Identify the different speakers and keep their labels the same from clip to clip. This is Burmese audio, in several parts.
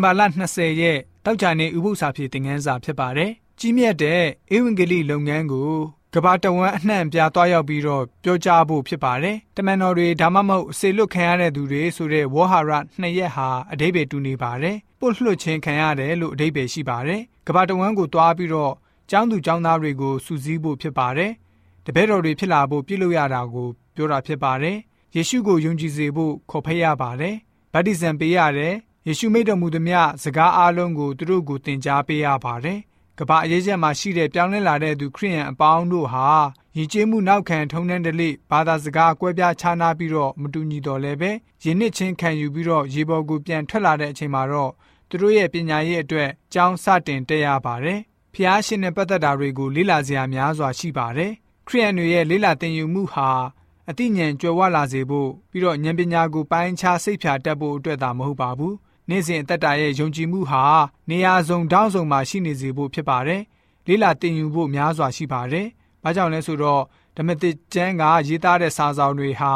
Speaker 1: ဝင်ဘာလ20ရက်တောက်ကြနေဥပု္ပ္ပစာဖြစ်တင်ငန်းစာဖြစ်ပါတယ်။ကြီးမြတ်တဲ့ဧဝံဂေလိလုပ်ငန်းကိုကဘာတဝမ်းအနှံ့ပြားသွားရောက်ပြီးတော့ပြောကြားဖို့ဖြစ်ပါတယ်။တမန်တော်တွေဒါမှမဟုတ်ဆေလွတ်ခံရတဲ့သူတွေဆိုတဲ့ဝေါဟာရနှစ်ရက်ဟာအတိပ္ပယ်တူနေပါတယ်။ပုတ်လွှတ်ခြင်းခံရတယ်လို့အတိပ္ပယ်ရှိပါတယ်။ကဘာတဝမ်းကိုသွားပြီးတော့ကျောင်းသူကျောင်းသားတွေကိုစူးစီးဖို့ဖြစ်ပါတယ်။တပည့်တော်တွေဖြစ်လာဖို့ပြုလုပ်ရတာကိုပြောတာဖြစ်ပါတယ်။ယေရှုကိုယုံကြည်စေဖို့ခေါ်ဖိတ်ရပါတယ်။ဗတ္တိဇံပေးရတယ်။ ယေရှုမိတ်တော်မူသမျှစကားအားလုံးကိုသူတို့ကိုသင်ကြားပေးရပါတယ်။ကဘာအရေးချက်မှာရှိတဲ့ပြောင်းလဲလာတဲ့သူခရိယန်အပေါင်းတို့ဟာယဉ်ကျေးမှုနောက်ခံထုံနှန်းတလိဘာသာစကားကွဲပြားခြားနားပြီးတော့မတူညီတော့လည်းပဲယဉ်နှစ်ချင်းခံယူပြီးတော့ရေပေါ်ကိုပြန်ထွက်လာတဲ့အချိန်မှာတော့သူတို့ရဲ့ပညာရေးအတွက်ကျောင်းစတင်တက်ရပါတယ်။ဖျားရှင်နဲ့ပတ်သက်တာတွေကိုလေ့လာစရာများစွာရှိပါတယ်။ခရိယန်တွေရဲ့လေ့လာသင်ယူမှုဟာအသိဉာဏ်ကြွယ်ဝလာစေဖို့ပြီးတော့ဉာဏ်ပညာကိုပိုင်းခြားစိတ်ဖြာတတ်ဖို့အတွက်သာမဟုတ်ပါဘူး။ နေ့စဉ်အသက်တာရဲ့ယုံကြည်မှုဟာနေရာစုံတောင်းစုံမှာရှိနေစေဖို့ဖြစ်ပါတယ်။လေးလာတင်ယူဖို့များစွာရှိပါတယ်။ဘာကြောင့်လဲဆိုတော့ဓမ္မသစ်ကျမ်းကရေးသားတဲ့စာဆောင်တွေဟာ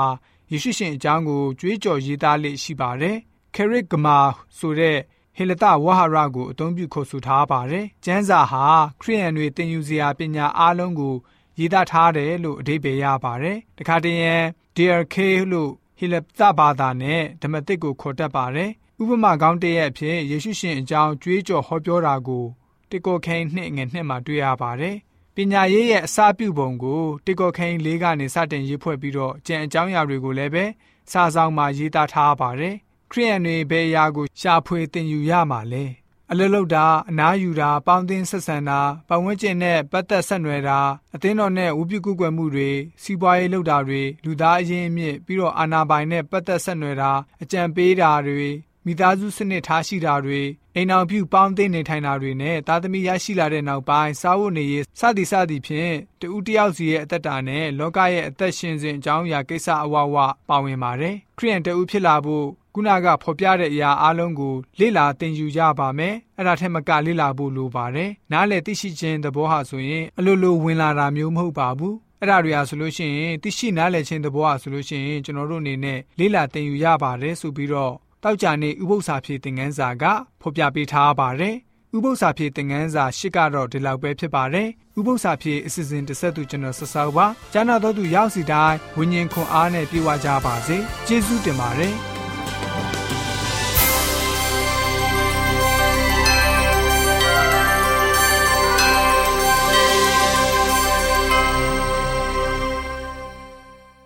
Speaker 1: ယေရှုရှင်အကြောင်းကိုကြွေးကြော်ရေးသားလေးရှိပါတယ်။ခရစ်ဂမာဆိုတဲ့ဟေလတဝဟာရကိုအသုံးပြုခေါ်ဆိုထားပါတယ်။ကျမ်းစာဟာခရိယန်တွေသင်ယူစရာပညာအားလုံးကိုရေးသားထားတယ်လို့အဓိပ္ပာယ်ရပါတယ်။တခါတည်းရန် DRK လို့ ဟေလတဘာသာနဲ့ဓမ္မသစ်ကိုခေါ်တတ်ပါတယ်။ဥပမာကောင်းတည့်ရဲ့အဖြစ်ယေရှုရှင်အကြောင်းကြွေးကြော်ဟောပြောတာကိုတေကောခိန်နှစ်ငယ်နှစ်မှာတွေ့ရပါတယ်။ပညာရေးရဲ့အစပြုပုံကိုတေကောခိန်လေးကနေစတင်ရေးဖွဲ့ပြီးတော့ကျန်အကြောင်းအရာတွေကိုလည်းပဲစာဆောင်မှာရေးသားထားပါတယ်။ခရိယန်တွေဘယ်အရာကိုရှာဖွေသင်ယူရမှာလဲ။ အလလုတ်တာအနားယူတာပေါင်းသင်းဆက်ဆံတာပတ်ဝန်းကျင်နဲ့ပတ်သက်ဆက်နွယ်တာအသင်းတော်နဲ့ဝုပြုကုကွယ်မှုတွေစီးပွားရေးလုပ်တာတွေလူသားအရင်းအမြစ်ပြီးတော့အာဏာပိုင်နဲ့ပတ်သက်ဆက်နွယ်တာအကြံပေးတာတွေမိသားစုစနစ်ထားရှိတာတွေအိမ်အောင်ပြုပေါင်းသိနေထိုင်တာတွေနဲ့သားသမီးရရှိလာတဲ့နောက်ပိုင်းစားဝတ်နေရေးစသည်စသည်ဖြင့်တူဦးတယောက်စီရဲ့အသက်တာနဲ့လောကရဲ့အသက်ရှင်စဉ်အကြောင်းအရာကိစ္စအဝဝပါဝင်ပါတယ်ခရိယန်တူဦးဖြစ်လာဖို့ ခုနကဖော်ပြတဲ့အရာအလုံးကိုလေ့လာသင်ယူကြပါမယ်အဲ့ဒါထက်မကလေ့လာဖို့လိုပါတယ်နားလည်သိရှိခြင်းသဘောဟာဆိုရင်အလိုလိုဝင်လာတာမျိုးမဟုတ်ပါဘူးအဲ့ဒါတွေဟာဆိုလို့ရှိရင်သိရှိနားလည်ခြင်းသဘောဟာဆိုလို့ရှိရင်ကျွန်တော်တို့အနေနဲ့လေ့လာသင်ယူရပါတယ်ဆိုပြီးတော့တောက်ကြနေဥပု္ပ္ပစာဖြည့်သင်ခန်းစာကဖော်ပြပေးထားပါတယ်။ဥပု္ပ္ပစာဖြည့်သင်ခန်းစာရှစ်ကတော့ဒီလောက်ပဲဖြစ်ပါတယ်။ဥပု္ပ္ပစာဖြည့်အစီအစဉ်တစ်ဆက်သူကျွန်တော်ဆက်ဆောက်ပါ။ကျမ်းတော်တို့သူရောက်စီတိုင်းဝิญဉ်ခွန်အားနဲ့ပြေဝကြပါစေ။ကျေးဇူးတင်ပါတယ်။